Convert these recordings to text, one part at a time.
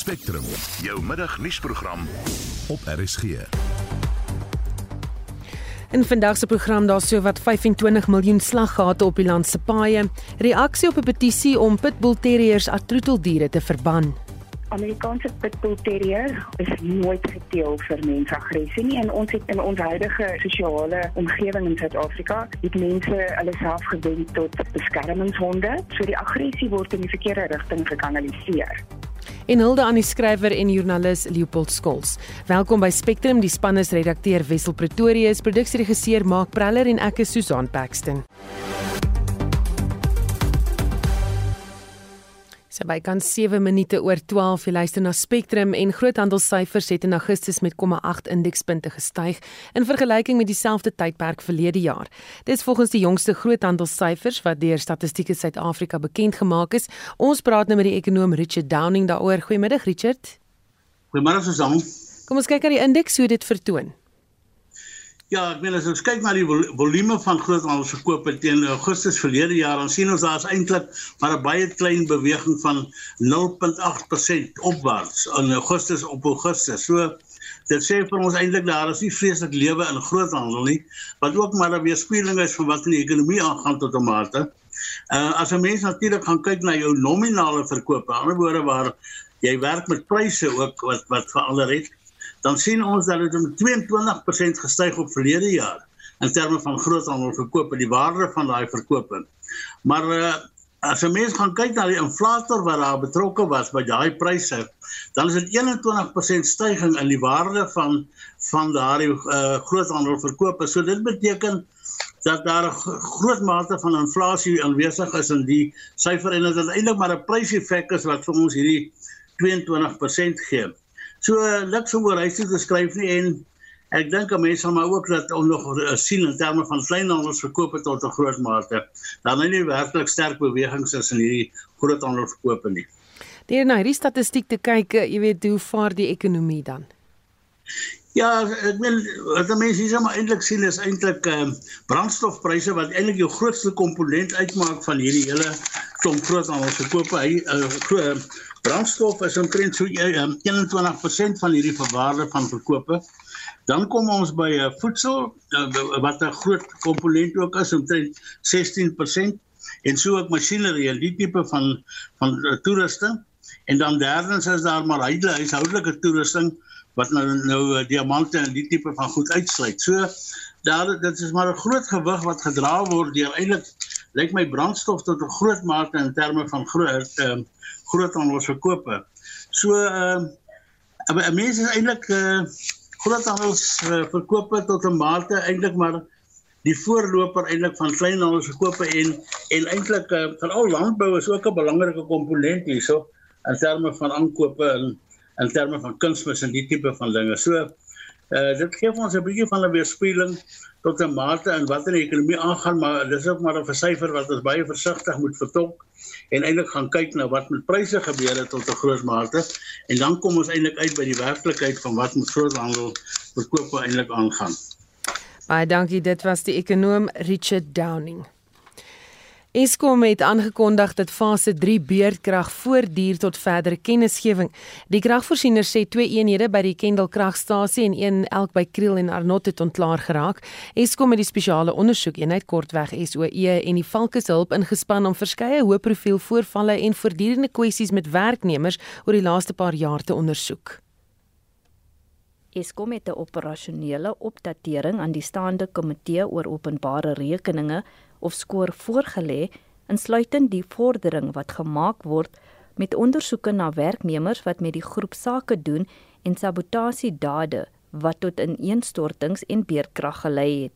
Spectrum, jou middagnuusprogram op RSG. In vandag se program daar sou wat 25 miljoen slaggate op die land se paaie, reaksie op 'n petisie om pitbull terriers as troeteldiere te verban. Amerikaanse pitbull terrier is nooit geteel vir mensaggressie nie en ons het in ons huidige sosiale omgewing in Suid-Afrika het mense hulle self gewend tot beskermingshonde. So die aggressie word in die verkeerde rigting gekanaliseer. En hulde aan die skrywer en joernalis Leopold Skols. Welkom by Spectrum, die span is redakteur Wessel Pretorius, produksieregisseur Mark Preller en ek is Susan Paxton. So by kan 7 minute oor 12 jy luister na Spectrum en groothandelssyfers het in Augustus met 0,8 indekspunte gestyg in vergelyking met dieselfde tydperk verlede jaar. Dit is volgens die jongste groothandelssyfers wat deur Statistiek Suid-Afrika bekend gemaak is. Ons praat nou met die ekonom Richard Downing daaroor. Goeiemiddag Richard. Goeiemôre Susan. Kom ons kyk na die indeks hoe dit vertoon. Ja, ek meen as ons kyk na die volume van groothandelsverkope teen Augustus verlede jaar, dan sien ons daar's eintlik maar 'n baie klein beweging van 0.8% opwaarts in Augustus op Augustus. So dit sê vir ons eintlik daar is nie vreeslik lewe in groothandel nie, wat ook maar 'n weerspieëling is van wat in die ekonomie aangaan tot 'n mate. Uh as 'n mens natuurlik gaan kyk na jou nominale verkope, aan die ander woorde waar jy werk met pryse ook wat wat verander het dan sien ons dat dit om 22% gestyg op verlede jaar in terme van groothandelverkope, die waarde van daai verkope. Maar uh, as 'n mens gaan kyk na die inflator wat daar betrokke was by daai pryse, dan is dit 21% stygings in die waarde van van daardie uh, groothandelverkope. So dit beteken dat daar 'n groot mate van inflasie aanwesig is in die syfer en dit is eintlik maar 'n pryseffek is wat vir ons hierdie 22% gee. So niks om oor hy te skryf nie en ek dink 'n mens sal maar ook dat om nog uh, sien in terme van kleinhandelsverkope tot 'n groot mate. Dan is nie werklik sterk bewegings is in hierdie groothandelsverkope nie. Deur na hierdie statistiek te kyk, eh, jy weet hoe vaar die ekonomie dan? Ja, ek wil wat mense hier maar eintlik sien is eintlik ehm um, brandstofpryse wat eintlik jou grootste komponent uitmaak van hierdie hele klomp groothandelsverkope. Hy uh, brandstof is omtrent so uh, 21% van hierdie verwaarde van verkope. Dan kom ons by uh, voedsel uh, wat 'n groot komponent ook is omtrent 16% en so ook masjinerie en die tipe van van toerusting. En dan derdens is daar maar huishoudelike toerusting wat nou nou diamante en die tipe van goed uitsluit. So daar dit is maar 'n groot gewig wat gedra word deur eintlik lyk my brandstof tot 'n groot mate in terme van groot ehm uh, groothandelsverkope. So ehm uh, 'n mens is eintlik uh, eh, groothandelsverkope uh, tot 'n mate eintlik maar die voorloper eintlik van kleinhandelsverkope en en eintlik uh, van al landbou is ook 'n belangrike komponent hierso in terme van aankope en in terme van kunsmis en die tipe van dinge. So uh dit gee ons 'n bietjie van 'n weerspieëling tot 'n mate in wat in die ekonomie aangaan, maar dis ook maar 'n versyfer wat ons baie versigtig moet vertolk en eintlik gaan kyk na wat met pryse gebeur het tot 'n groot mate en dan kom ons eintlik uit by die werklikheid van wat met groothandel verkoop eintlik aangaan. Baie dankie, dit was die ekonom Richard Downing. Eskom het aangekondig dat fase 3 beurtkrag voortduur tot verdere kennisgewing. Die kragvoorsiener sê twee eenhede by die Kendal kragstasie en een elk by Kriel en Arnot het ontklaar geraak. Eskom het die spesiale ondersoekeenheid kortweg SOE en die Valkeshulp ingespan om verskeie hoë profiel voorvalle en voortdurende kwessies met werknemers oor die laaste paar jaar te ondersoek. Eskom het 'n operasionele opdatering aan die staande komitee oor openbare rekeninge of skoor voorgelê insluitend die vordering wat gemaak word met ondersoeke na werknemers wat met die groep sake doen en sabotasiedade wat tot ineenstortings en beerkrag gelei het.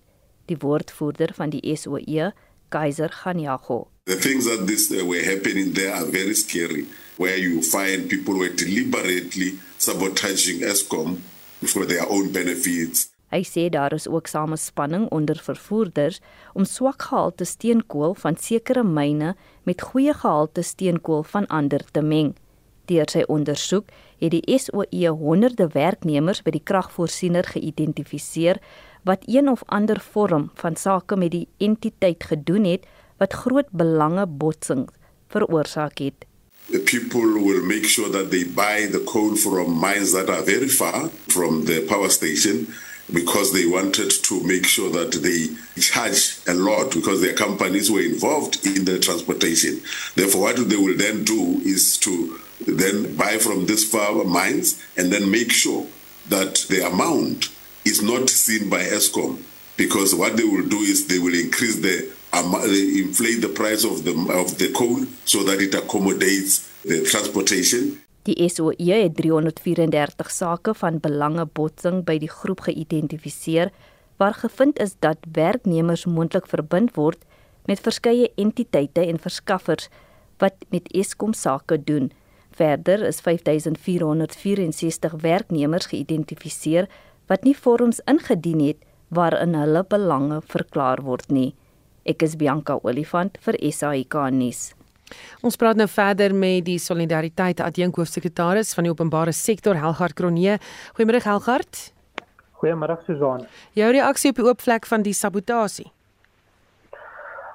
Die woordvoerder van die SOE Kaiser Ganyago The things that this uh, were happening there are very scary where you find people were deliberately sabotaging Eskom for their own benefits Hy sê daar is ook samespanning onder vervoerders om swak gehalte steenkool van sekere myne met goeie gehalte steenkool van ander te meng. Deur sy ondersoek het die SOE honderde werknemers by die kragvoorsiener geïdentifiseer wat een of ander vorm van sake met die entiteit gedoen het wat groot belange botsings veroorsaak het. people will make sure that they buy the coal from mines that are very far from the power station because they wanted to make sure that they charge a lot because their companies were involved in the transportation. Therefore, what they will then do is to then buy from these far mines and then make sure that the amount is not seen by ESCOM because what they will do is they will increase the um, inflate the price of the of the coal so that it accommodates the transportation Die SOE het 334 sake van belangebotsing by die groep geïdentifiseer waar gevind is dat werknemers moontlik verbind word met verskeie entiteite en verskaffers wat met Eskom sake doen. Verder is 5464 werknemers geïdentifiseer wat nie vorms ingedien het waarin hulle belange verklaar word nie. Ek is Bianca Olifant vir SAK nuus. Ons praat nou verder met die Solidariteit Adjunk Hoofsekretaris van die Openbare Sektor Helgard Kronee. Goeiemôre Helgard. Goeiemôre Susan. Jou reaksie op die oop vlek van die sabotasie.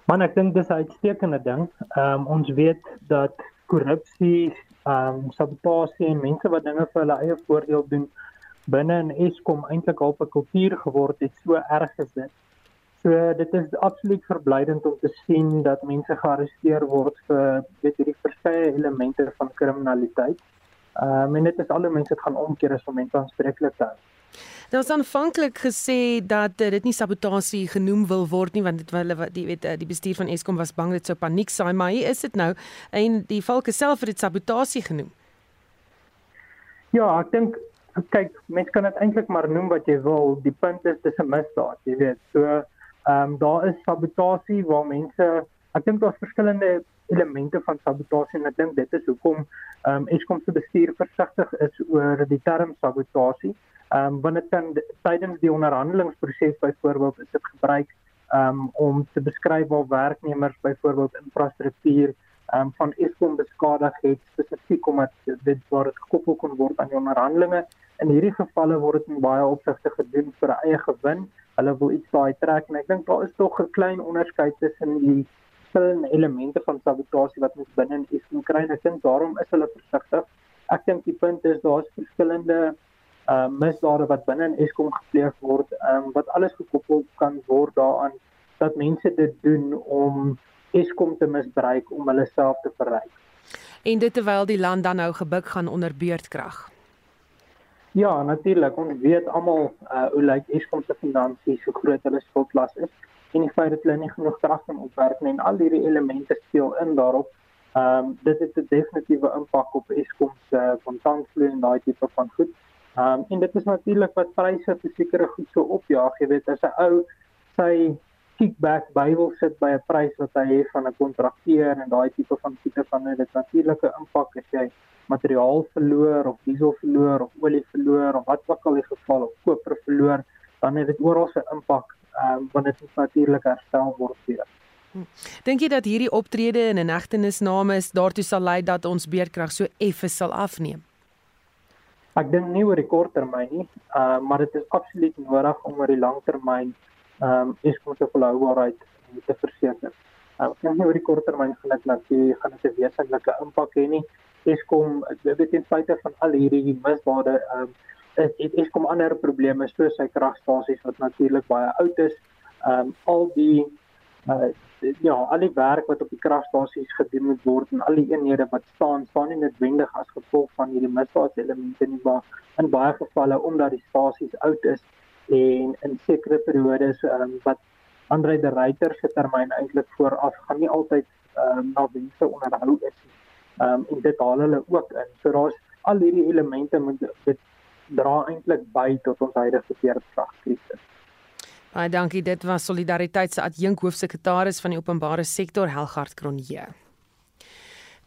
Man, ek dink dis 'n uitstekende ding. Ehm um, ons weet dat korrupsie, ehm um, sabotasie en mense wat dinge vir hulle eie voordeel doen binne in Eskom eintlik al 'n kultuur geword het, so erg is dit. So dit is absoluut verblydend om te sien dat mense gearresteer word vir weet hierdie verskeie elemente van kriminaliteit. Ehm um, en dit is al hoe mense dit gaan omkeer as om mense aanspreeklik te hou. Daar is aanvanklik gesê dat uh, dit nie sabotasie genoem wil word nie want dit hulle wat die weet uh, die bestuur van Eskom was bang dit sou paniek saai maar hier is dit nou en die valke self het dit sabotasie genoem. Ja, ek dink kyk mense kan dit eintlik maar noem wat jy wil. Die punt is dis 'n misdaad, jy weet. So Ehm um, daar is sabotasie waar mense ek dink daar's verskillende elemente van sabotasie en ek dink dit is hoekom ehm um, Eskom se bestuur versigtig is oor die term sabotasie. Ehm um, wanneer dit kan tydens die onderhandelingsproses byvoorbeeld is dit gebruik um, om te beskryf waar werknemers byvoorbeeld infrastruktuur um, van Eskom beskadig het spesifiek omdat dit waar dit gekoppel kon word aan die onderhandelinge. In hierdie gevalle word dit in baie opsigte gedoen vir eie gewin hulle wil iets daai trek en ek dink daar is tog 'n klein onderskeid tussen die verskillende elemente van sabotasie wat ons binne in Eskom kry en ek dink daarom is hulle versigtig. Ek dink die punt is daar's verskillende uh misdade wat binne in Eskom gepleeg word, um, wat alles gekoppel kan word daaraan dat mense dit doen om Eskom te misbruik om hulle self te verryk. En dit terwyl die land dan nou gebuk gaan onder beurtkrag. Ja, natuurlik. Ons weet almal uh hoe lyk Eskom se finansies, hoe groot hulle skuldlas is en die feit dat hulle nie genoeg krag kan opwerk nie en al hierdie elemente speel in daarop. Ehm um, dit het 'n definitiewe impak op Eskom se kontantvloei en daai tipe van goed. Ehm um, en dit is natuurlik wat pryse vir sekere goed so opjaag. Jy weet as 'n ou sy kickback Bybel sit by 'n prys wat hy het van 'n kontrakteur en daai tipe van tipe van dit natuurlike impak as jy materiaal verloor of diesel verloor of olie verloor of wat ook al die geval of koper verloor dan het dit oral 'n impak um, want dit moet natuurlik herstel word weer. Hm. Dink jy dat hierdie optrede in 'n egtenisname is daartoe sal lei dat ons beerkrag so effe sal afneem? Ek dink nie oor die kort termyn nie, uh, maar dit is absoluut nodig om oor die lang termyn ehm um, Eskom se volhoubaarheid te verseker. Uh, ek dink nie oor die kort termyn gaan dit natuurlik gaan dit 'n wesentlike impak hê nie. Eskom weet ten spyte van al hierdie misdade ehm um, het Eskom ander probleme soos sy kragstasies wat natuurlik baie oud is. Ehm um, al die uh, ja, al die werk wat op die kragstasies gedoen moet word en al die eenhede wat staan, staan nie noodwendig as gevolg van hierdie misdaadelemente nie, maar in baie gevalle omdat die stasies oud is en in sekere periodes um, wat Andre de Ruyter se termyn eintlik vooraf gaan nie altyd um, na wense onderhou is nie. Um, en dit haal hulle ook in. So daar's al hierdie elemente moet dit dra eintlik by tot ons huidige veerkragkrisis. Baie dankie. Dit was Solidariteit se adjunk hoofsekretaris van die openbare sektor Helgard Kronje.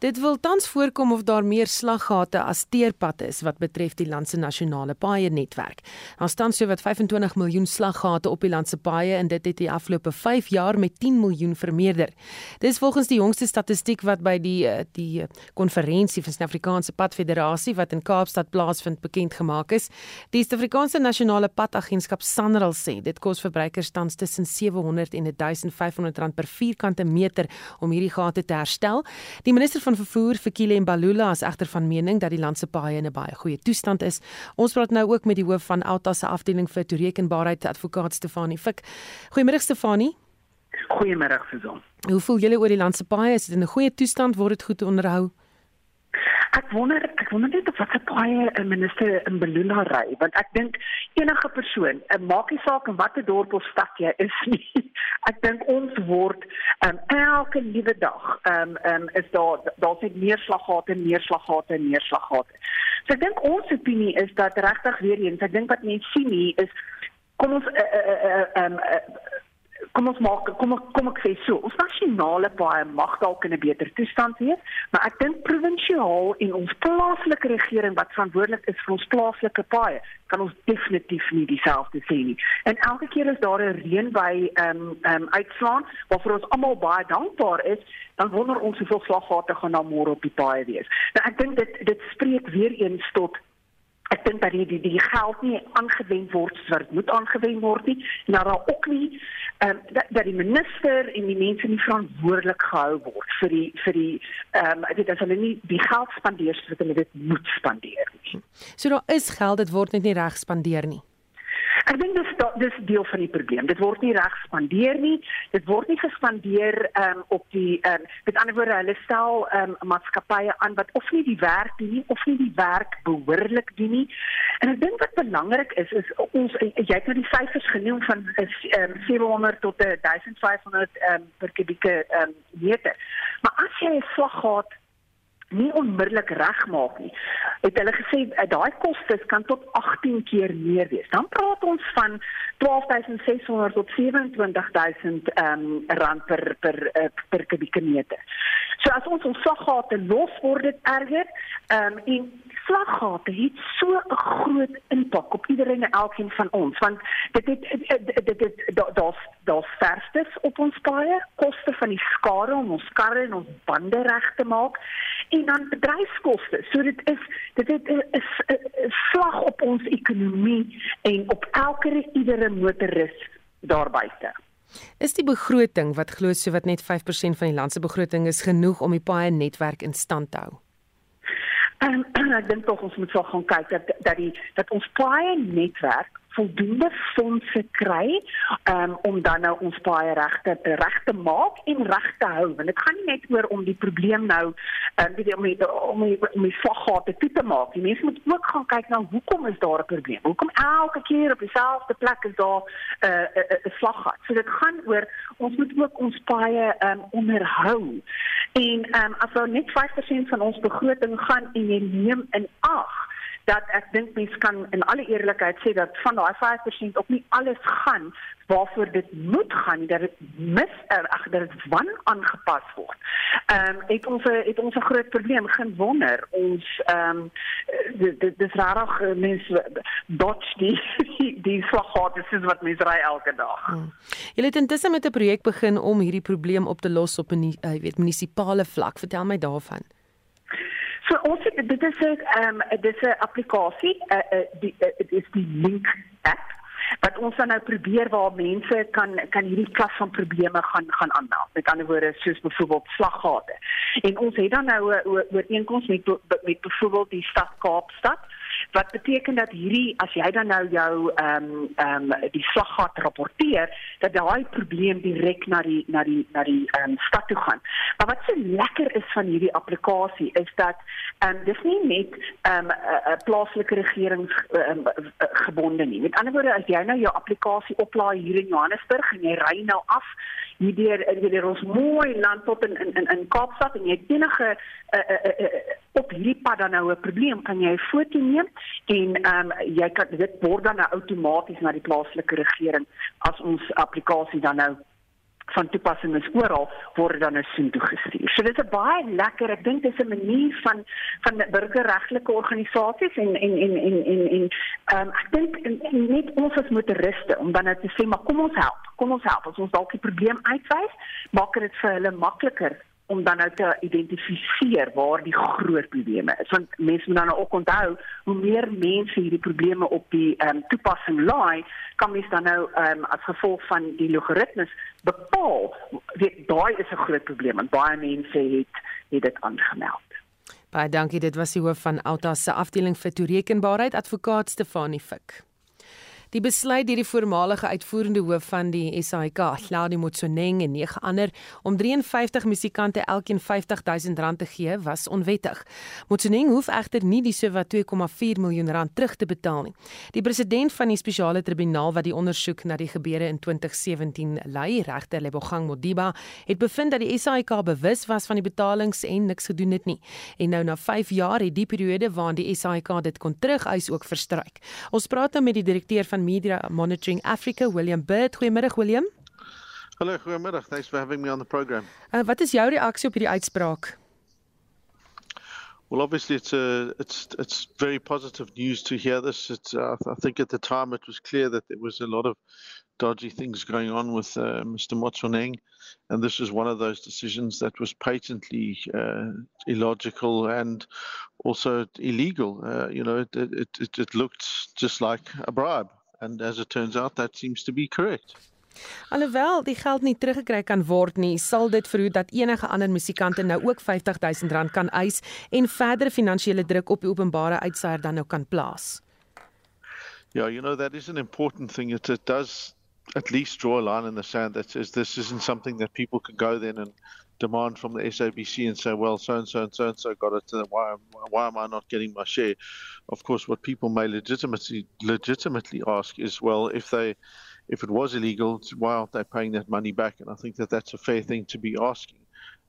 Dit wil tans voorkom of daar meer slaggate as teerpadde is wat betref die land se nasionale paaie netwerk. Daar staan so wat 25 miljoen slaggate op die land se paaie en dit het die afgelope 5 jaar met 10 miljoen vermeerder. Dis volgens die jongste statistiek wat by die eh, die konferensie van Suid-Afrikaanse Padfederasie wat in Kaapstad plaasvind bekend gemaak is. Die Suid-Afrikaanse nasionale padagentskap SANRAL sê dit kos verbruikers tans tussen 700 en 1500 rand per vierkante meter om hierdie gate te herstel. Die minister van van vervoer vir Kile en Balula is egter van mening dat die land se paaie in 'n baie goeie toestand is. Ons praat nou ook met die hoof van Alta se afdeling vir toerekenbaarheid, advokaat Stefanie Fik. Goeiemôre Stefanie. Goeiemôre Suzan. Hoe voel julle oor die land se paaie? Is dit in 'n goeie toestand? Word dit goed onderhou? Ek wonder ek wonder net of wat 'n baie 'n minister in Beluna ry want ek dink enige persoon, uh, maak nie saak in watter dorp of stad jy is nie. Ek dink ons word um, elke nuwe dag um, um, is daar daar's net meer slaggate, meer slaggate, meer slaggate. So ek dink ons opinie is dat regtig weer eens, ek dink wat mense sien hier is kom ons uh, uh, uh, um, uh, kom ons maak kom ek kom ek sê so ons nasionale paaie mag dalk in 'n beter toestand wees maar ek dink provinsiaal en ons plaaslike regering wat verantwoordelik is vir ons plaaslike paaie kan ons definitief nie dieselfde sê nie. En elke keer as daar 'n reën by ehm um, ehm um, uitslaan waarvoor ons almal baie dankbaar is dan wonder ons hoeveel slaggate gaan daar môre op die paaie wees. Nou ek dink dit dit spreek weer eens tot ek dink dat die, die geld nie aangewend word soos wat moet aangewend word nie en dat daar ook nie ehm um, dat, dat die minister en die mense nie verantwoordelik gehou word vir die vir die ehm um, dit is hulle nie die geld spandeer soos hulle dit moet spandeer nie. So daar is geld, dit word net nie reg spandeer nie. Ek dink dis dis deel van die probleem. Dit word nie reg gespandeer nie. Dit word nie gespandeer um, op die um, met ander woorde hulle stel um, maatskappye aan wat of nie die werk doen nie of nie die werk behoorlik doen nie. En ek dink wat belangrik is is ons jy het nou die syfers genoem van is um, 700 tot 1500 um, per kubieke um, meter. Maar as jy 'n slaggat nie onmiddellik regmaak nie. Het hulle gesê eh, daai kostes kan tot 18 keer meer wees. Dan praat ons van 12600 tot 27000 ehm um, rand per per uh, per kubieke meter. So as ons ons slaggate los word dit erger. Ehm um, en slaggate het so 'n groot impak op elkeen en elkeen van ons want dit het dit dit daar's daar's verstes op ons paaie, koste van die skade om ons karre en ons bande reg te maak en dan bedryfskoste. So dit is dit het 'n slag op ons ekonomie en op elke iedere motoris daar buite. Is die begroting wat glo so wat net 5% van die land se begroting is genoeg om die paaie netwerk in stand te hou? En, en ek dink tog ons moet wel gaan kyk dat dat die dat ons paaie netwerk voldoende fondse kry um, om dan nou ons baie regte regte maak en reg te hou. Want dit gaan nie net oor om die probleem nou um, die, om die, om die, om die slaggate toe te maak. Die mense moet ook gaan kyk na hoekom is daar 'n probleem? Hoekom elke keer op dieselfde plek is daar 'n uh, 'n uh, uh, slaggat? So dit gaan oor ons moet ook ons baie um, onderhou. En um, as nou net 5% van ons begroting gaan en jy neem in ag dat ek dink mense kan in alle eerlikheid sê dat van daai 5% ook nie alles gaan waarvoor dit moet gaan dat dit mis er, ag dat dit wan aangepas word. Ehm um, het ons het ons 'n groot probleem geen wonder ons ehm um, dit dis rarig eh, mense dodge die die slaggate soos wat mense ry elke dag. Hmm. Jy het intussen met 'n projek begin om hierdie probleem op te los op 'n uh, weet munisipale vlak. Vertel my daarvan. So ons het, dit is 'n ehm um, dit is 'n applikasie, uh, uh, die uh, dit is die link app wat ons dan nou probeer waar mense kan kan hierdie klas van probleme gaan gaan aanmeld. Met ander woorde soos byvoorbeeld slaggate. En ons het dan nou 'n ooreenkoms met met byvoorbeeld die stad Kaapstad wat beteken dat hierdie as jy dan nou jou ehm um, ehm um, die slaggat rapporteer dat daai probleem direk na die na die na die ehm um, stad toe gaan. Maar wat so lekker is van hierdie applikasie is dat ehm um, dis nie net ehm um, 'n plaaslike regering um, gebonde nie. Met ander woorde as jy nou jou applikasie oplaai hier in Johannesburg en jy ry nou af hier deur deur ons mooi land tot in in in Kaapstad en jy enige uh, uh, uh, uh, op hierdie pad dan nou 'n probleem kan jy 'n foto neem en ehm um, jy kan dit word dan nou outomaties na die plaaslike regering as ons applikasie dan nou van toepassing is oral word dan nou sien toe gestuur. So dit is 'n baie lekker, ek dink dis 'n manier van van burgerregtelike organisasies en en en en en en ehm um, ek dink net ons as motoriste om dan nou te sê maar kom ons help. Kom ons help. As ons dalk die probleem uitwys, maak dit vir hulle makliker om dan nou te identifiseer waar die groot probleme is. Want mense moet dan nou ook onthou hoe meer mense hierdie probleme op die ehm um, toepassing laai, kan mens dan nou ehm um, as gevolg van die logaritmes bepaal weet daai is 'n groot probleem want baie mense het het dit aangemeld. Baie dankie, dit was die hoof van Alta se afdeling vir toerekenbaarheid, advokaat Stefanie Fik. Die besluit deur die voormalige uitvoerende hoof van die SAIK, Claudio Motsoneng en nege ander om 53 musikante elkeen R50000 te gee, was onwettig. Motsoneng hoef egter nie die sowat 2,4 miljoen rand terug te betaal nie. Die president van die spesiale tribunaal wat die ondersoek na die gebeure in 2017 lei, regter Lebogang Modiba, het bevind dat die SAIK bewus was van die betalings en niks gedoen het nie. En nou na 5 jaar het die periode waarin die SAIK dit kon terugeis ook verstryk. Ons praat nou met die direkteur van Media Monitoring Africa, William Bird. Goeiemiddag William. Hallo, goeiemiddag. Thanks for having me on the program. Uh, wat is jou reaksie op hierdie uitspraak? Well, obviously, it's a, it's it's very positive news to hear this. It's uh, I think at the time it was clear that there was a lot of dodgy things going on with uh, Mr. Motsoneng, and this was one of those decisions that was patently uh, illogical and also illegal. Uh, you know, it, it it it looked just like a bribe. And as it turns out that seems to be correct. Alhoewel die geld nie teruggekry kan word nie, sal dit verhoed dat enige ander musikante nou ook R50000 kan eis en verdere finansiële druk op die openbare uitsaier dan nou kan plaas. Yeah, you know that is an important thing. It, it does at least draw a line in the sand that says this isn't something that people can go then and demand from the SABC and say, well, so and so and so and so got it. Why, why am I not getting my share? Of course, what people may legitimately legitimately ask is, well, if they if it was illegal, why aren't they paying that money back? And I think that that's a fair thing to be asking.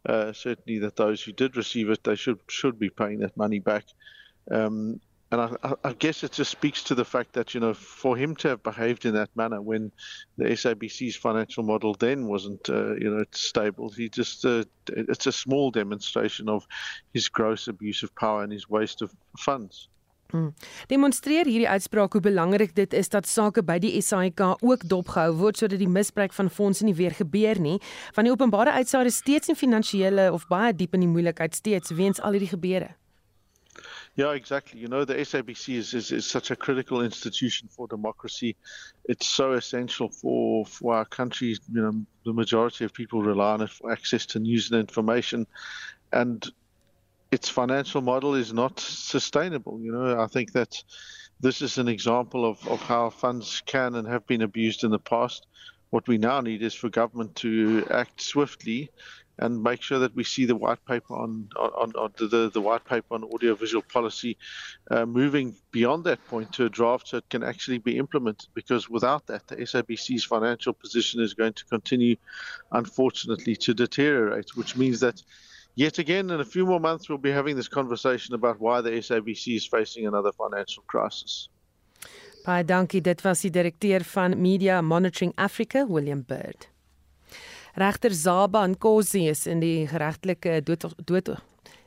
Uh, certainly, that those who did receive it, they should should be paying that money back. Um, and I, I, guess it just speaks to the fact that you know for him to have behaved in that manner when the SABC's financial model then wasn't uh, you know stable, he just uh, it's a small demonstration of his gross abuse of power and his waste of funds. Hmm. Demonstreer hierdie uitspraak hoe belangrik dit is dat sake by die SAIK ook dopgehou word sodat die misbruik van fondse nie weer gebeur nie. Van die openbare uitsaai is steeds in finansiële of baie diep in die moeilikheid steeds weens al hierdie gebeure. Yeah, exactly. You know, the SABC is, is, is such a critical institution for democracy. It's so essential for, for our country. You know, the majority of people rely on it for access to news and information. And its financial model is not sustainable. You know, I think that this is an example of, of how funds can and have been abused in the past. What we now need is for government to act swiftly and make sure that we see the white paper on on, on the, the white paper on audiovisual policy uh, moving beyond that point to a draft so it can actually be implemented because without that the SABC's financial position is going to continue unfortunately to deteriorate which means that yet again in a few more months we'll be having this conversation about why the SABC is facing another financial crisis. Baie dankie was die direkteur van Media Monitoring Africa William Bird Regter Zaba Nkosi is in die geregtelike dood dood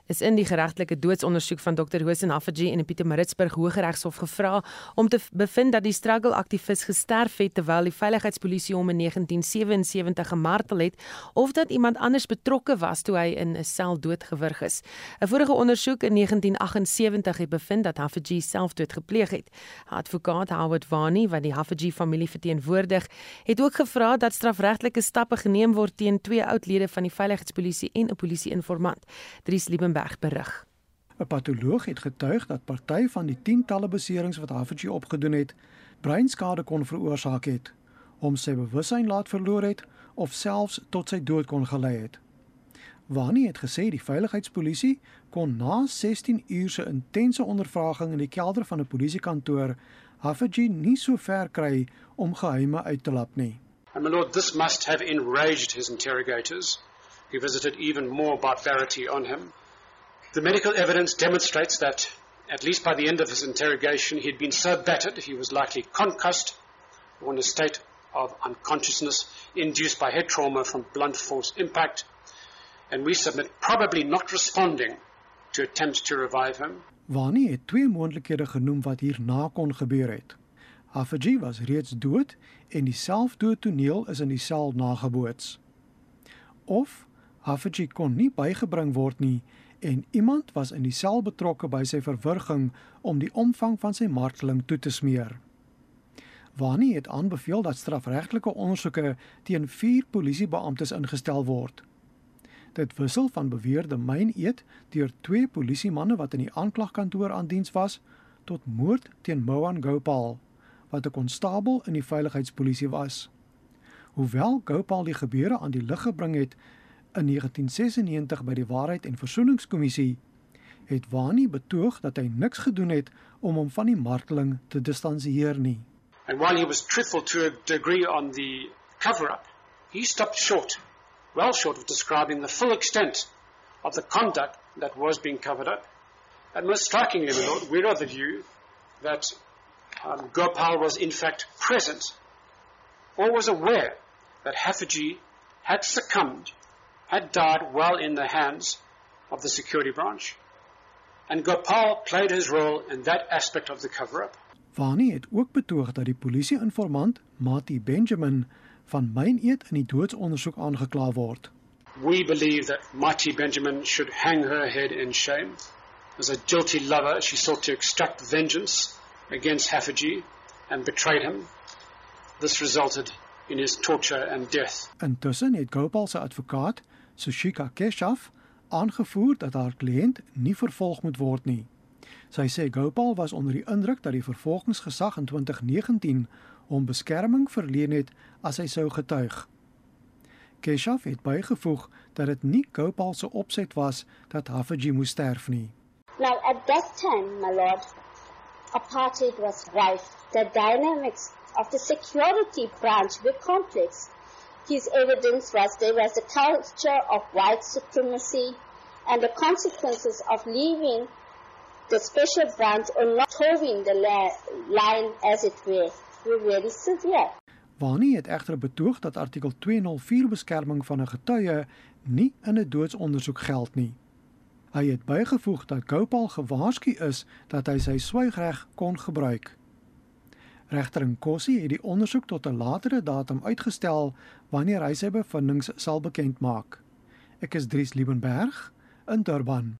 is in die geregtelike doodsondersoek van Dr. Hosen Hafaji in die Pietermaritzburg Hooggeregshof gevra om te bevind dat die struggle aktivis gesterf het terwyl die veiligheidspolisie hom in 1977 gemartel het of dat iemand anders betrokke was toe hy in 'n sel doodgewurg is. 'n Vorige ondersoek in 1978 het bevind dat Hafaji selfdood gepleeg het. Advokaat Howard Vani wat die Hafaji familie verteenwoordig, het ook gevra dat strafregtelike stappe geneem word teen twee oudlede van die veiligheidspolisie en 'n polisie-informant. Dries Lieben Liebenberg berig. 'n Patoloog het getuig dat party van die tientalle beserings wat Havertjie opgedoen het, breinskade kon veroorsaak het, hom sy bewussyn laat verloor het of selfs tot sy dood kon gelei het. Wani het gesê die veiligheidspolisie kon na 16 uur se intense ondervraging in die kelder van 'n polisiekantoor Havertjie nie so ver kry om geheime uit te lap nie. And my lord, this must have enraged his interrogators. He visited even more barbarity on him. The medical evidence demonstrates that, at least by the end of his interrogation, he had been so battered he was likely concussed or in a state of unconsciousness induced by head trauma from blunt force impact, and we submit probably not responding to attempts to revive him. Wani het twee moontlikhede genoem wat hierna kon gebeur het. Afiji was reeds dood en die selfdoodtoneel is in die sel nageboots. Of Haffiji kon nie bygebring word nie en iemand was in die sel betrokke by sy verwurging om die omvang van sy marteling toe te smeer. Wani het aanbeveel dat strafregtelike ondersoeke teen 4 polisiebeamptes ingestel word. Dit wissel van beweerde myneet deur twee polisiemanne wat in die aanklagkantoor aan diens was tot moord teen Mohan Gopal wat 'n konstabel in die veiligheidspolisie was. Hoewel Gopal die gebeure aan die lig gebring het in 1996 by die Waarheid en Versoeningskommissie, het Wani betoog dat hy niks gedoen het om hom van die marteling te distansieer nie. And while he was truthful to a degree on the cover up, he stopped short, well short of describing the full extent of the conduct that was being covered up. And most strikingly, my Lord, we're of the view that um, Gopal was in fact present or was aware that Hafaji had succumbed, had died well in the hands of the security branch. And Gopal played his role in that aspect of the cover up. Vani het ook betoog dat die polisie-informant Mati Benjamin van myneet in die doodsondersoek aangekla word. We believe that Mati Benjamin should hang her head in shame. As a guilty lover, she sought to extract vengeance against Hafaji and betrayed him. This resulted in his torture and death. Intussen het Gopal se advokaat, Sushika Keshav, aangevoer dat haar kliënt nie vervolg moet word nie. Sy sê Gopal was onder die indruk dat die vervolgingsgesag in 2019 hom beskerming verleen het as hy sou getuig. Keshav het bygevoeg dat dit nie Gopal se opset was dat Hafaji moes sterf nie. Now at that time, my lord, apartheid was rife. The dynamics of the security branch were complex. His evidence was there was a culture of white supremacy and the consequences of leaving the special branch or not holding the line as it were were very severe. Wani het egter betoog dat artikel 204 beskerming van 'n getuie nie in 'n doodsondersoek geld nie. Hy het bygevoeg dat Gopal gewaarsku is dat hy sy swygreg kon gebruik. Regter Nkosi het die ondersoek tot 'n latere datum uitgestel wanneer hy sy bevindinge sal bekend maak. Ek is Dries Liebenberg in Durban.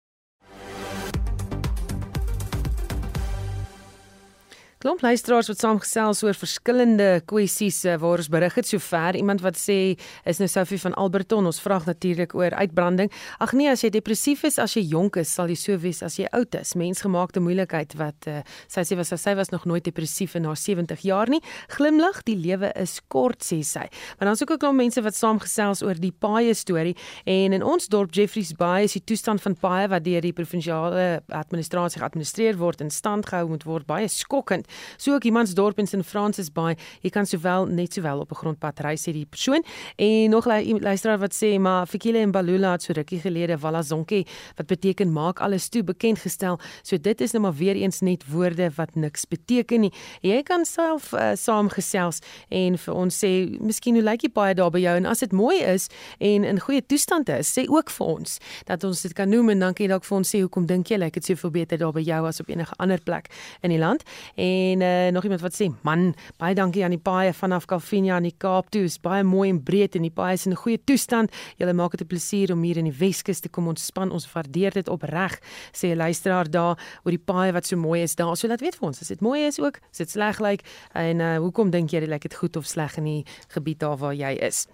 Klomp luisteraars wat saamgesels oor verskillende kwessies eh, waar ons berig het sover. Iemand wat sê is nou Sophie van Alberton. Ons vra natuurlik oor uitbranding. Ag nee, as jy depressief is as jy jonk is, sal jy so wees as jy oud is. Mensgemaakte moeilikheid wat uh, sy sê was sy was nog nooit depressief in haar 70 jaar nie. Glimlag, die lewe is kort sê sy. Maar dan is ook 'n klomp mense wat saamgesels oor die paaie storie en in ons dorp Jeffreys Bay is die toestand van paaie wat deur die provinsiale administrasie geadministreer word en stand gehou moet word baie skokkend. So ook Imansdorp en St Francis Bay, jy kan sowel net sowel op 'n grondpad ry sê die persoon. En nog luisteraar wat sê maar Fikile en Balula het so rukkie gelede Walla Zonke wat beteken maak alles toe bekend gestel. So dit is nou maar weer eens net woorde wat niks beteken nie. Jy kan self uh, saamgesels en vir ons sê miskien hoe lyk die paai daar by jou en as dit mooi is en in goeie toestand is, sê ook vir ons dat ons dit kan noem en dan kan jy dalk vir ons sê hoekom dink jy lyk dit soveel beter daar by jou as op enige ander plek in die land. En En uh, nog iemand wat sê, "Man, baie dankie aan die paai vanaf Kalvinia aan die Kaap toe. Is baie mooi en breed en die paai is in 'n goeie toestand. Julle maak dit 'n plesier om hier in die Weskus te kom ontspan. Ons waardeer dit opreg." Sê 'n luisteraar daar oor die paai wat so mooi is daar. So laat weet vir ons, as dit mooi is ook, as dit sleg lyk en uh, hoekom dink jy dit lyk dit goed of sleg in die gebied daar waar jy is?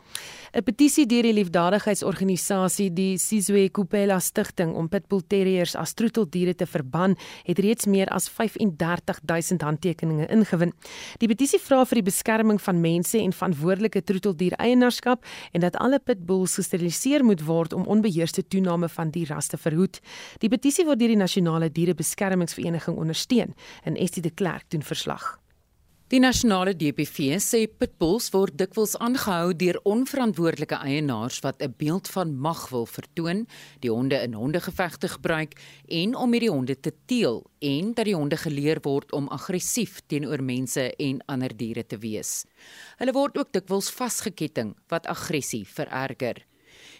'n Petisie deur die liefdadigheidsorganisasie die Sizwe Kupela Stichting om pitbull terriers as troeteldiere te verban, het reeds meer as 35000 handtekeninge ingewin. Die petisie vra vir die beskerming van mense en verantwoordelike troeteldier eienaarskap en dat alle pitbulls gesteriliseer moet word om onbeheerste toename van die ras te verhoed. Die petisie word deur die Nasionale Dierebeskermingsvereniging ondersteun en Estie de Klerk doen verslag. Die nasionale DPV sê pitbulls word dikwels aangehou deur onverantwoordelike eienaars wat 'n beeld van mag wil vertoon, die honde in hondegevegte gebruik en om met die honde te teel en dat die honde geleer word om aggressief teenoor mense en ander diere te wees. Hulle word ook dikwels vasgeketting wat aggressie vererger.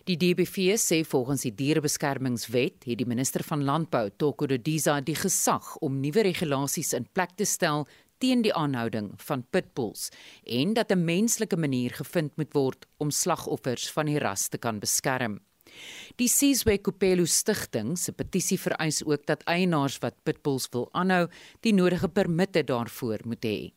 Die DBV sê volgens die Dierebeskermingswet het die minister van Landbou, Toko Dodiza, die gesag om nuwe regulasies in plek te stel teen die aanhouding van pitbulls en dat 'n menslike manier gevind moet word om slagoffers van die ras te kan beskerm. Die Sizwe Kopelo Stichting se petisie vereis ook dat eienaars wat pitbulls wil aanhou, die nodige permitte daarvoor moet hê.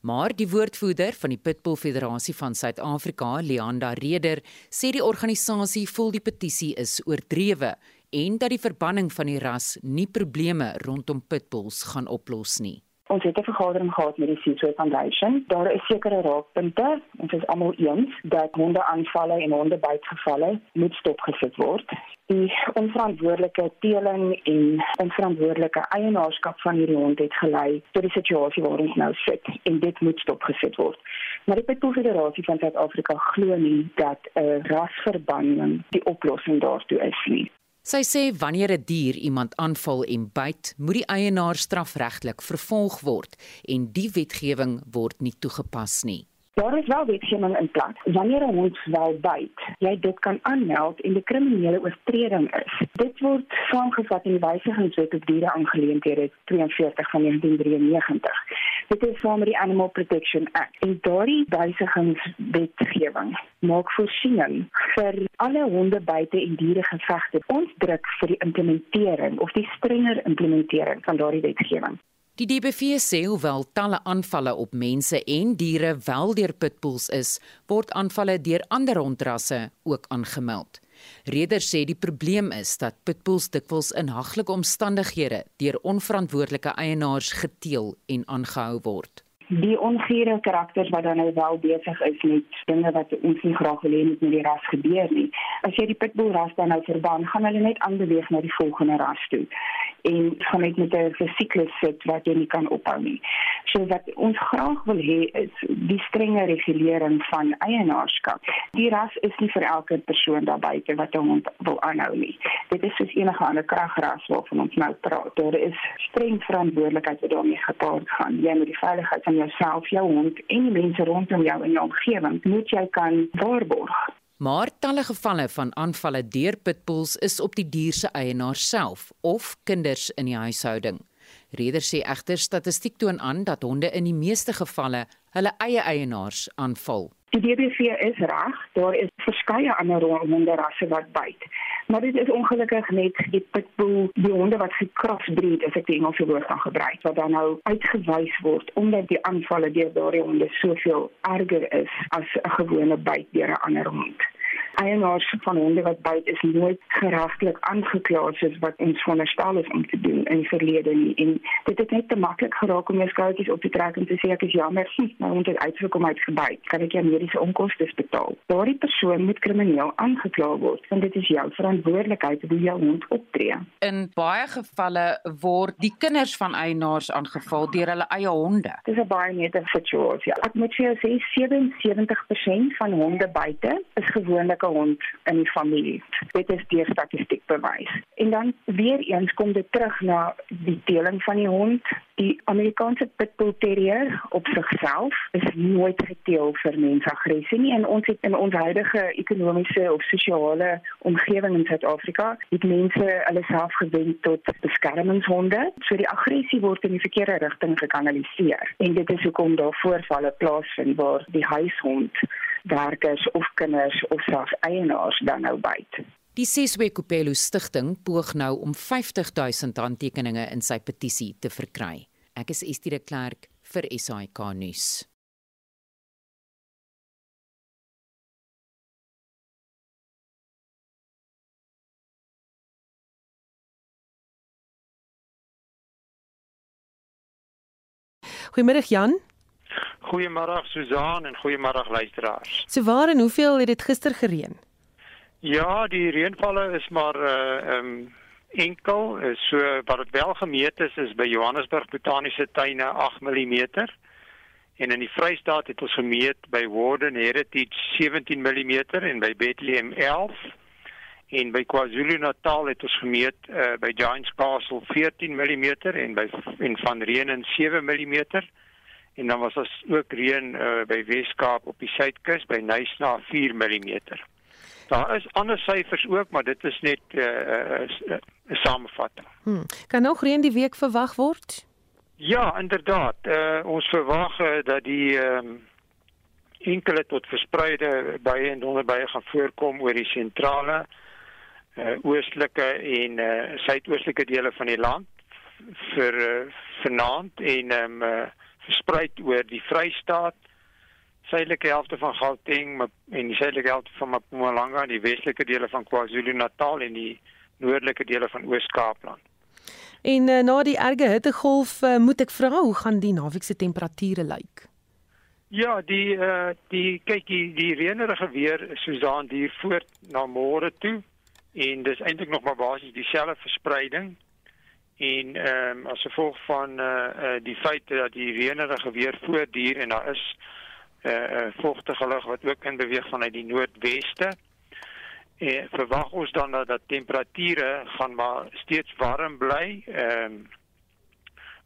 Maar die woordvoerder van die Pitbull Federasie van Suid-Afrika, Leanda Reder, sê die organisasie voel die petisie is oordrewe en dat die verbanning van die ras nie probleme rondom pitbulls gaan oplos nie. Ons het 'n vergadering gehad met die Seasoy Foundation. Daar is sekere raakpunte. Ons is almal eens dat hondeaanvalle en hondebytgevalle moet stopgesit word. Die onverantwoordelike teeling en onverantwoordelike eienaarskap van hierdie hond het gelei tot die situasie waar ons nou sit en dit moet stopgesit word. Maar die Pitbull Federasie van Suid-Afrika glo nie dat 'n rasverbanning die oplossing daartoe is nie. Sy sê wanneer 'n die dier iemand aanval en byt, moet die eienaar strafregtelik vervolg word en die wetgewing word nie toegepas nie. Daar is wel wetgewing in plek. Wanneer 'n hond wel byt, jy dit kan aanmeld en die kriminele oortreding is. Dit word saamgevat in die wysigingswet op diere aangeleenthede 42 van 1993. Dit is met die Animal Protection Act. En daardie wysigingswetgewing maak voorsiening vir alle honde buite en diere gevegte. Ons druk vir die implementering of die strenger implementering van daardie wetgewing. Die DBV sê hoewel talle aanvalle op mense en diere wel deur pitbulls is, word aanvalle deur ander hondrasse ook aangemeld. Reder sê die probleem is dat pitbulls dikwels in haglike omstandighede deur onverantwoordelike eienaars geteel en aangehou word die ongure karakters wat dan nou wel besig is met dinge wat ons nie graag wil hê moet met die ras gebeur nie. As jy die pitbull ras dan nou verbaan, gaan hulle net aanbeweeg na die volgende ras toe en gaan net met 'n siklus sit wat jy nie kan ophou nie. So wat ons graag wil hê is die strenge regulering van eienaarskap. Die ras is nie vir elke persoon daar buite wat hom wil aanhou nie. Dit is soos enige ander kragras waarvan ons nou praat. Daar is streng verantwoordelikheid wat daarmee gepaard gaan. Jy moet die veiligheid van jouself, jou hond en die mense rondom jou in jou omgewing moet jy kan waarborg. Maar talle gevalle van aanvalle deur pitbulls is op die dier se eienaar self of kinders in die huishouding. Reder sê egter statistiek toon aan dat honde in die meeste gevalle hulle eie eienaars aanval. Die DBV is reg, daar is verskeie ander honderrasse wat byt. Maar dit is ongelukkig net die pitbull, die honde wat gecrossbreed is, ek die Engelse woord gaan gebruik, wat dan nou uitgewys word omdat die aanvalle deur daardie honde soveel erger is as 'n gewone byt deur 'n ander hond eienaars van honde wat byt is nooit geregtelik aangekla soos wat ons veronderstel is om te doen in die verlede nie. En dit het net te maklik geraak om jou skouertjies op te trek en te sê ek is jammer, maar hond het uitgekom uit gebyt. Kan ek jou mediese onkoste betaal? Daardie persoon moet krimineel aangekla word want dit is jou verantwoordelikheid hoe jou hond optree. In baie gevalle word die kinders van eienaars aangeval deur hulle eie honde. Dis 'n baie nette situasie. Ek moet vir jou sê 77% van honde buite is gewoonlik hond in die familie. Dit is deur statistiek bewys. En dan weer eens kom dit terug na die deling van die hond. Die Amerikaanse Pitbull Terrier op sigself is nooit geteel vir mensaggressie nie en ons het in ons huidige ekonomiese of sosiale omgewing in Suid-Afrika het mense hulle self gewend tot beskermingshonde. So die aggressie word in die verkeerde rigting gekanaliseer. En dit is hoekom daar voorvalle plaasvind waar die huishond werkers of kinders of selfs eienaars dan nou byt. Die Seswe Kopelo Stichting poog nou om 50000 handtekeninge in sy petisie te verkry. Ek is Estie de Klerk vir SAK nuus. Goeiemôre Jan. Goeiemôre Susan en goeiemôre luisteraars. So waar en hoeveel het dit gister gereën? Ja, die reënvalle is maar uh um enkel, so wat dit wel gemeet is is by Johannesburg Botaniese Tuine 8 mm en in die Vrystaat het ons gemeet by Warden Heritage 17 mm en by Bethlehem 11 en by KwaZulu-Natal het ons gemeet uh, by Giants Castle 14 mm en by en van Reenen 7 mm en dan was ons ook reën uh, by Weskaap op die suidkus by Nysna 4 mm. Daar is ander syfers ook, maar dit is net 'n uh, uh, uh, samevatting. Hmm. Kan nog reën die week verwag word? Ja, inderdaad. Uh, ons verwag uh, dat die um, enkele tot verspreide baie en onderbaie gaan voorkom oor die sentrale uh, oostelike en uh, suidoostelike dele van die land vir uh, vanaand en um, uh, versprei oor die Vrystaat, suidelike helfte van Gauteng en die suidelike helfte van Mpumalanga, die westelike dele van KwaZulu-Natal en die noordelike dele van Oos-Kaapland. En uh, na die erge hittegolf uh, moet ek vra hoe gaan die naweek se temperature lyk? Ja, die uh die kyk die, die reënerige weer Susan hier voort na môre toe en dis eintlik nog maar basies dieselfde verspreiding en ehm um, as gevolg van uh, uh die feit dat die reënerige weer voortduur en daar is uh, uh, vochtige lug wat ook in beweeg vanuit die noordweste en verwag ons dan dat, dat temperature gaan maar steeds warm bly ehm um,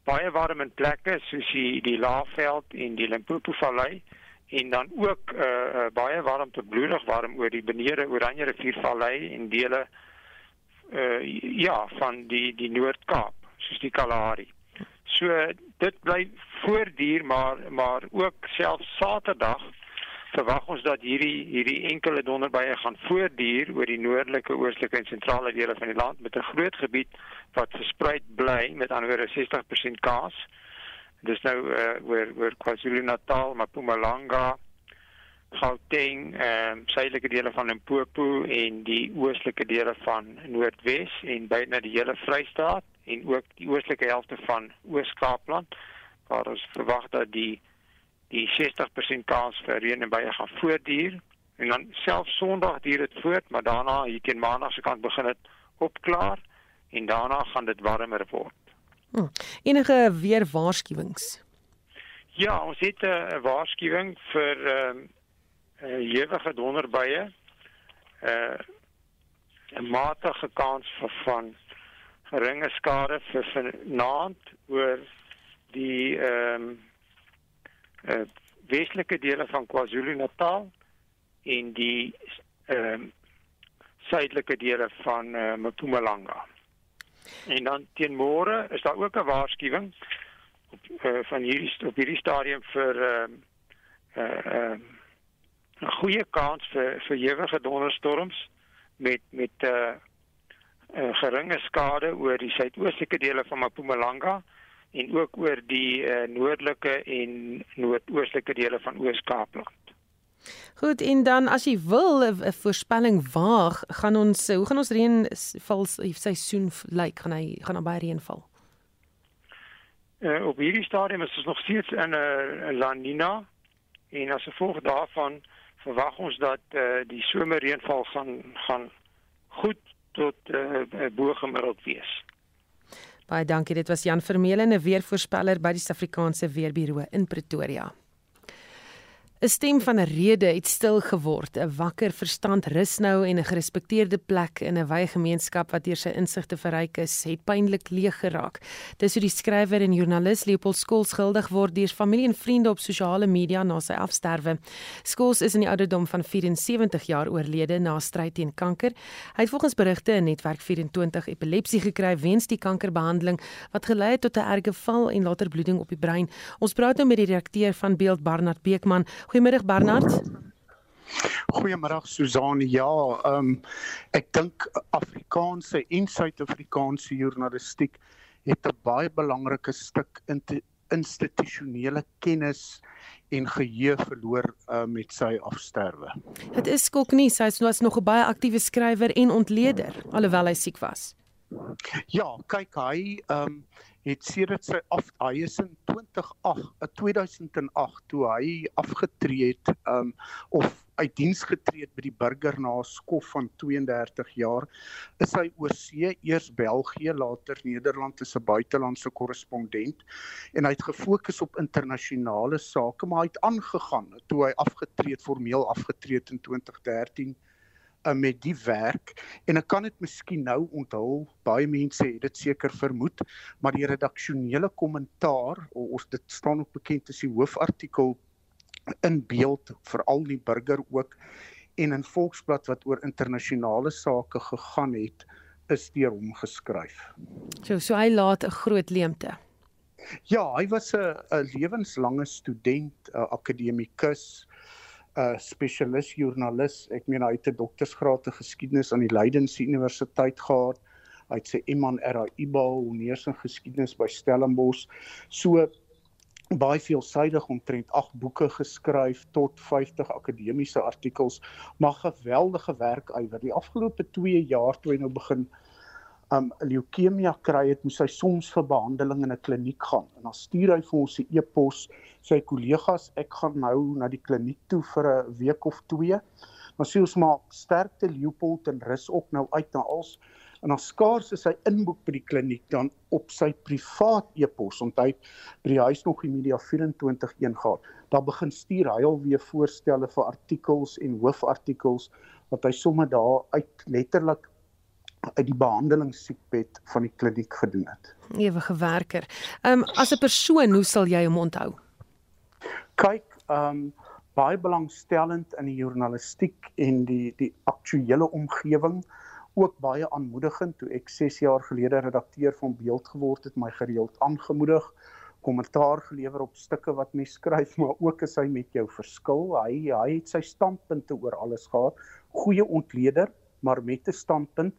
baie warm in plekke soos die die Laagveld en die Limpopo Vallei en dan ook uh, uh baie warm tot bloedig warm oor die benede Oranje rivier vallei en dele uh ja van die die Noord-Kaap soos die Kalahari. So dit bly voortduur maar maar ook selfs Saterdag verwag ons dat hierdie hierdie enkele donderbuie gaan voortduur oor die noordelike, oostelike en sentrale dele van die land met 'n groot gebied wat versprei bly met anderwoorde 60% kans. Dis nou uh, oor oor KwaZulu-Natal, Mpumalanga, Gauteng, ehm um, suidelike dele van Limpopo en die oostelike dele van Noordwes en byna die hele Vrystaat en ook die oostelike helfte van Oos-Kaapland waar ons verwag dat die die 60% kans vir reën en baie gaan voortduur en dan self Sondag duur dit voort, maar daarna hier teen Maandag se kant begin dit opklaar en daarna gaan dit warmer word. Hm. Enige weer waarskuwings? Ja, ons het 'n waarskuwing vir ehm uh, uh, ewige donderbuie. Uh 'n matige kans vir van geringe skade vir vanaand oor die ehm um, uh, westelike dele van KwaZulu-Natal en die ehm um, suidelike dele van uh, Mpumalanga. En dan teen môre is daar ook 'n waarskuwing op uh, van hierdie op hierdie stadium vir ehm uh, uh, uh, 'n goeie kans vir vir ewige donderstorms met met 'n uh, uh, geringe skade oor die suidoostelike dele van Mpumalanga en ook oor die uh, noordelike en noordoostelike dele van Oos-Kaapland. Goed, en dan as jy wil 'n voorspelling waag, gaan ons hoe gaan ons reënval seisoen lyk? Gaan hy gaan daar baie reën val? Uh, op hierdie stadium is ons nog steeds in 'n uh, La Nina en as gevolg daarvan verwag ons dat uh, die somerreënval gaan gaan goed tot uh, bo gemiddeld wees. Baie dankie. Dit was Jan Vermeulen, 'n weervoorspeller by die Suid-Afrikaanse Weerbureau in Pretoria. 'n Stem van 'n rede het stil geword, 'n wakker verstand rus nou en 'n gerespekteerde plek in 'n wye gemeenskap wat deur sy insigte verryk is, het pynlik leeg geraak. Dis hoe die skrywer en joernalis Leopold Skols skuldig word deur familie en vriende op sosiale media na sy afsterwe. Skols is in die ouderdom van 74 jaar oorlede na stryd teen kanker. Hy het volgens berigte in Netwerk 24 epilepsie gekry weens die kankerbehandeling wat gelei het tot 'n erge val en later bloeding op die brein. Ons praat nou met die redakteur van Beeld Barnard Beekman. Goeiemiddag Bernard. Goeiemôre Susan. Ja, ehm um, ek dink Afrikaanse en Suid-Afrikaanse journalistiek het 'n baie belangrike stuk institusionele kennis en geheue verloor uh, met sy afsterwe. Dit is skok nie, sy was nog 'n baie aktiewe skrywer en ontleder alhoewel hy siek was. Ja, kyk hy ehm um, het sedert sy af hy is in 2008 2008 eh, toe hy afgetree het um of uit diens getree het by die burger na 'n skof van 32 jaar is hy oor see eers België later Nederland as 'n buitelandse korrespondent en hy het gefokus op internasionale sake maar hy het aangegaan toe hy afgetree het formeel afgetree het in 2013 uh, met die werk en ek kan dit miskien nou onthul baie mense het dit seker vermoed maar die redaksionele kommentaar ons dit staan ook bekend as die hoofartikel in beeld veral die burger ook en in Volksblad wat oor internasionale sake gegaan het is deur hom geskryf. So so hy laat 'n groot leemte. Ja, hy was 'n lewenslange student, 'n akademikus 'n spesialis joernalis. Ek meen hy het 'n doktorsgraad in geskiedenis aan die Leiden Universiteit gehad. Hy het sy Iman RAIBA honeurs in geskiedenis by Stellenbosch. So baie veelsidig omtrent 8 boeke geskryf tot 50 akademiese artikels, maar geweldige werk ywer. Die afgelope 2 jaar toe hy nou begin um leukemia kry het, moes hy soms vir behandeling in 'n kliniek gaan. En dan stuur hy vir ons 'n e-pos sy kollegas, ek gaan nou na die kliniek toe vir 'n week of 2. Maar sê ons maar sterkte Leopold en rus op nou uit na als en dan skaars is hy inboek by die kliniek dan op sy privaat e-pos onthou by die huis nog die media 241 gehad daar begin stuur hy alweer voorstelle vir artikels en hoofartikels wat hy sommer daar uit letterlik uit die behandelingssiekbed van die kliniek gedoen het. Ewige werker. Ehm um, as 'n persoon, hoe sal jy hom onthou? Kyk, ehm um, baie belangstellend in die journalistiek en die die aktuelle omgewing ook baie aanmoedigend toe ek 6 jaar gelede redakteur van Beeld geword het, my gereeld aangemoedig, kommentaar gelewer op stukke wat mens skryf, maar ook as hy met jou verskil. Hy hy het sy standpunte oor alles gehad. Goeie ontleder, maar met 'n standpunt.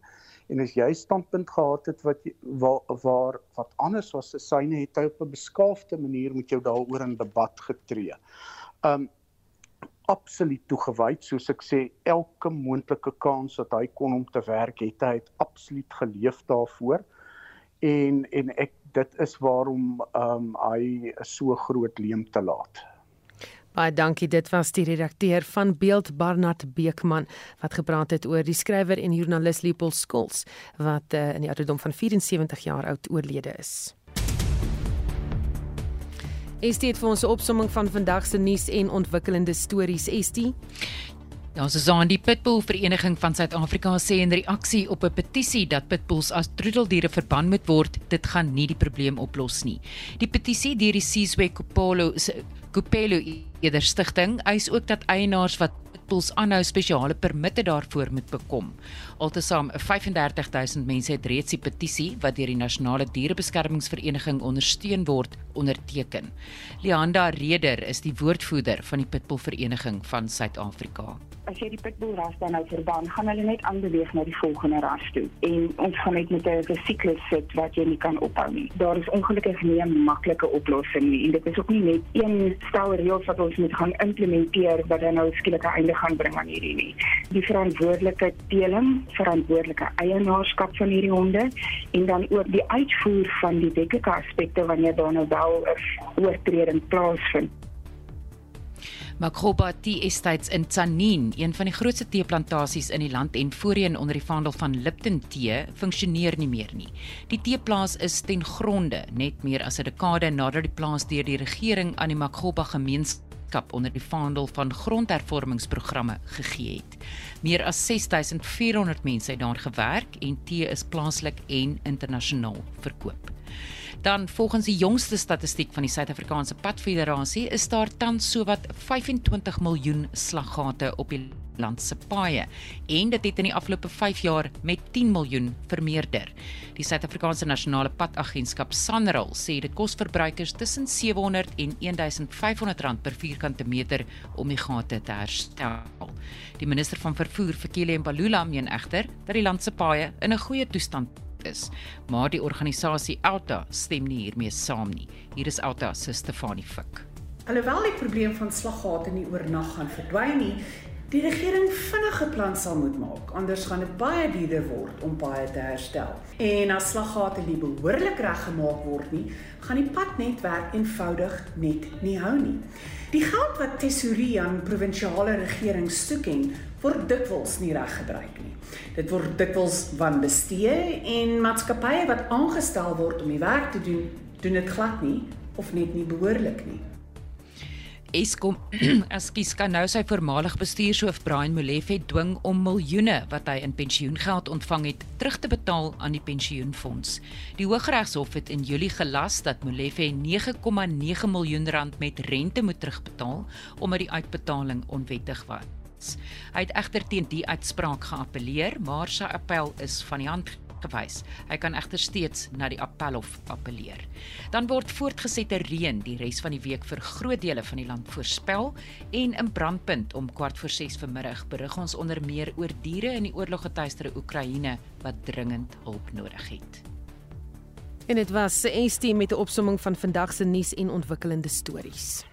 En as jy standpunt gehad het wat waar, waar wat anders was as syne, het hy op 'n beskaafde manier met jou daaroor in debat getree. Um absoluut toegewyd soos ek sê elke moontlike kans wat hy kon om te werk het hy het absoluut geleef daarvoor en en ek dit is waarom um, hy so groot leem te laat. Baie dankie dit was die redakteur van Beeld Barnard Beekman wat gepraat het oor die skrywer en joernalis Leopold Skols wat uh, in die ouderdom van 74 jaar oud oorlede is. Estie het vir ons opsomming van vandag se nuus en ontwikkelende stories. Estie. Ja, Susan, die Pitbull Vereniging van Suid-Afrika sê in reaksie op 'n petisie dat pitbulls as troeteldiere verban moet word, dit gaan nie die probleem oplos nie. Die petisie deur die Sizwe Kopolo Kopelo eerder stigting eis ook dat eienaars wat pitbulls aanhou spesiale permitte daarvoor moet bekom. Altesaam 35000 mense het reeds die petisie wat deur die Nasionale Dierebeskermingsvereniging ondersteun word, onderteken. Lianda Reder is die woordvoerder van die Pitbull Vereniging van Suid-Afrika as jy die pitbull ras dan nou verban, gaan hulle net aanbeweeg na die volgende ras toe. En ons gaan net met 'n siklus sit wat jy nie kan ophou nie. Daar is ongelukkig nie 'n maklike oplossing nie en dit is ook nie net een stel reëls wat ons moet gaan implementeer wat dan nou skielike einde gaan bring aan hierdie nie. Die verantwoordelike teeling, verantwoordelike eienaarskap van hierdie honde en dan ook die uitvoer van die wetlike aspekte wanneer daar nou wel 'n oortreding plaasvind. Makroba Tea Estates in Tsanin, een van die grootste teeplantasies in die land en voorheen onder die vaandel van Lipton Tee, funksioneer nie meer nie. Die teeplaas is ten gronde net meer as 'n dekade nadat die plaas deur die regering aan die Makroba gemeenskap onder die vaandel van grondhervormingsprogramme gegee het. Meer as 6400 mense het daar gewerk en tee is plaaslik en internasionaal verkoop. Dan volgens die jongste statistiek van die Suid-Afrikaanse Padfederasie is daar tans sowat 25 miljoen slaggate op die land se paaie en dit het in die afgelope 5 jaar met 10 miljoen vermeerder. Die Suid-Afrikaanse Nasionale Padagentskap SANRAL sê dit kos verbruikers tussen 700 en 1500 rand per vierkante meter om die gate te herstel. Die minister van vervoer, Fikile Mbalula, meen egter dat die land se paaie in 'n goeie toestand is. Maar die organisasie Alta stem nie hiermee saam nie. Hier is Alta se Stefanie Fik. Alhoewel die probleem van slaggate nie oornag gaan verdwyn nie, die regering vinnige plan sal moet maak, anders gaan dit baie duurder word om paaie te herstel. En as slaggate nie behoorlik reggemaak word nie, gaan die padnetwerk eenvoudig net nie hou nie. Die geld wat tesourie aan provinsiale regerings toeken, word dikwels nie reg gebruik nie. Dit word dikwels wanbestee en maatskappye wat aangestel word om die werk te doen, doen dit glad nie of net nie behoorlik nie. Eskom ekskuus kan nou sy voormalige bestuurshoof Brian Molefe dwing om miljoene wat hy in pensioengeld ontvang het terug te betaal aan die pensioenfonds. Die Hooggeregshof het in Julie gelas dat Molefe 9,9 miljoen rand met rente moet terugbetaal omdat die uitbetaling onwettig was. Hy het egter teen die uitspraak geappeleer, maar sy appel is van die hand gewys. Hy kan egter steeds na die appelhof appeleer. Dan word voortgesette reën die res van die week vir groot dele van die land voorspel en in brandpunt om kwart voor 6 vanmiddag berig ons onder meer oor diere in die oorloggetuisterde Oekraïne wat dringend hulp nodig het. En dit was se ST met 'n opsomming van vandag se nuus en ontwikkelende stories.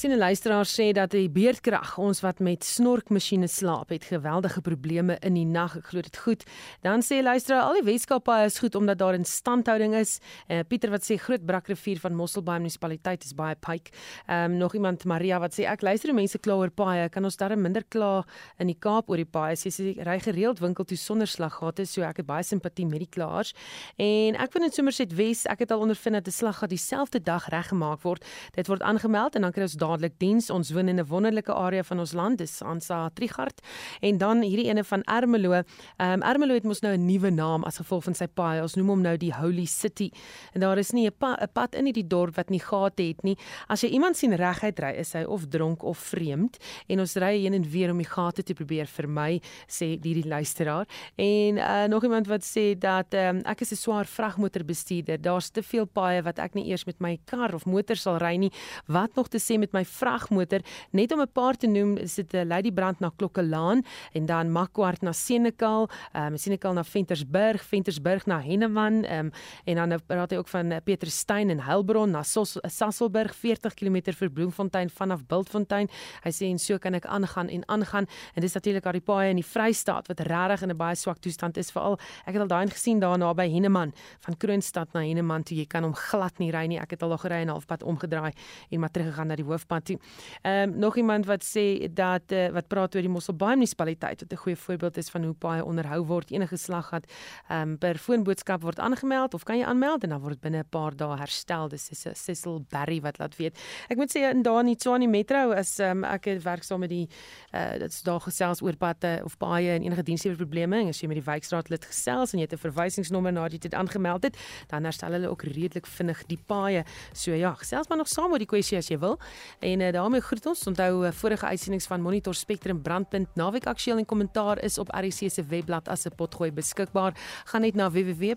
Sien 'n luisteraar sê dat die beerdkrag ons wat met snorkmasjiene slaap het geweldige probleme in die nag. Ek glo dit goed. Dan sê luisteraar al die Weskaapaaie is goed omdat daar 'n standhouding is. Uh, Pieter wat sê Groot Brakrivier van Mosselbaai munisipaliteit is baie pike. Ehm um, nog iemand Maria wat sê ek luister mense kla oor paaie. Kan ons darm minder kla in die Kaap oor die paaie? Sy sê ry gereeld winkel toe sonder slaggate, so ek het baie simpatie met die klaars. En ek vind in Somerset Wes, ek het al ondervind dat 'n slaggat dieselfde dag reggemaak word. Dit word aangemeld en dan kry ons dadelik diens. Ons woon in 'n wonderlike area van ons land, dis Ansa Trigard. En dan hierdie ene van Ermelo. Ehm um, Ermelo het mos nou 'n nuwe naam as gevolg van sy paai. Ons noem hom nou die Holy City. En daar is nie 'n pa, pad in hierdie dorp wat nie gate het nie. As jy iemand sien reguit ry, is hy of dronk of vreemd. En ons ry heen en weer om die gate te probeer vermy, sê hierdie luisteraar. En uh, nog iemand wat sê dat um, ek is 'n swaar vragmotorbestuurder. Daar's te veel paaie wat ek nie eers met my kar of motor sal ry nie. Wat nog te sê met my vragmotor net om 'n paar te noem is dit 'n Lady Brand na Klokkelaan en dan Makkwart na Senekal, ehm um, Senekal na Ventersburg, Ventersburg na Henneman ehm um, en dan nou praat hy ook van uh, Pieterstein en Heilbron na Sos, Sasselburg 40 km vir Bloemfontein vanaf Bultfontein. Hy sê en so kan ek aangaan en aangaan en dis natuurlik al die paaie in die Vrystaat wat regtig in 'n baie swak toestand is veral ek het al daai gesien daar naby Henneman van Kroonstad na Henneman toe jy kan hom glad nie ry nie. Ek het al daar gery en halfpad omgedraai en maar teruggegaan na die hoofpad toe. Ehm um, nog iemand wat sê dat uh, wat praat oor die Mosselbaai munisipaliteit wat 'n goeie voorbeeld is van hoe baie onderhou word enige slag gehad. Ehm um, per foonboodskap word aangemeld of kan jy aanmeld en dan word binne 'n paar dae herstel. Dis is Cecil Barry wat laat weet. Ek moet sê in daar in Tshwane Metro as um, ek werk saam met die uh dit's daar gesels oor padte of baie en enige dienste probleme en as jy met die wijkraad lid gesels en jy het 'n verwysingsnommer na dit aangemeld het, dan herstel hulle ook redelik vinnig die paaie. So ja, gesels maar nog saam oor die kwessie as jy wil. En uh, daarmee groet ons. Onthou uh, vorige uitsendings van Monitor Spectrum Brandpunt naweek aktueel en kommentaar is op RC se webblad as 'n potgooi beskikbaar. Gaan net na www.rsg.co.za.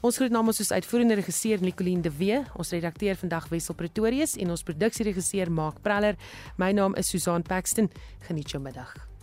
Ons groet namens ons uitvoerende regisseur Nicoline de Wee, ons redakteur vandag Wessel Pretorius en ons produksieregisseur Mark Preller. My naam is Susan Paxton. Geniet jou middag.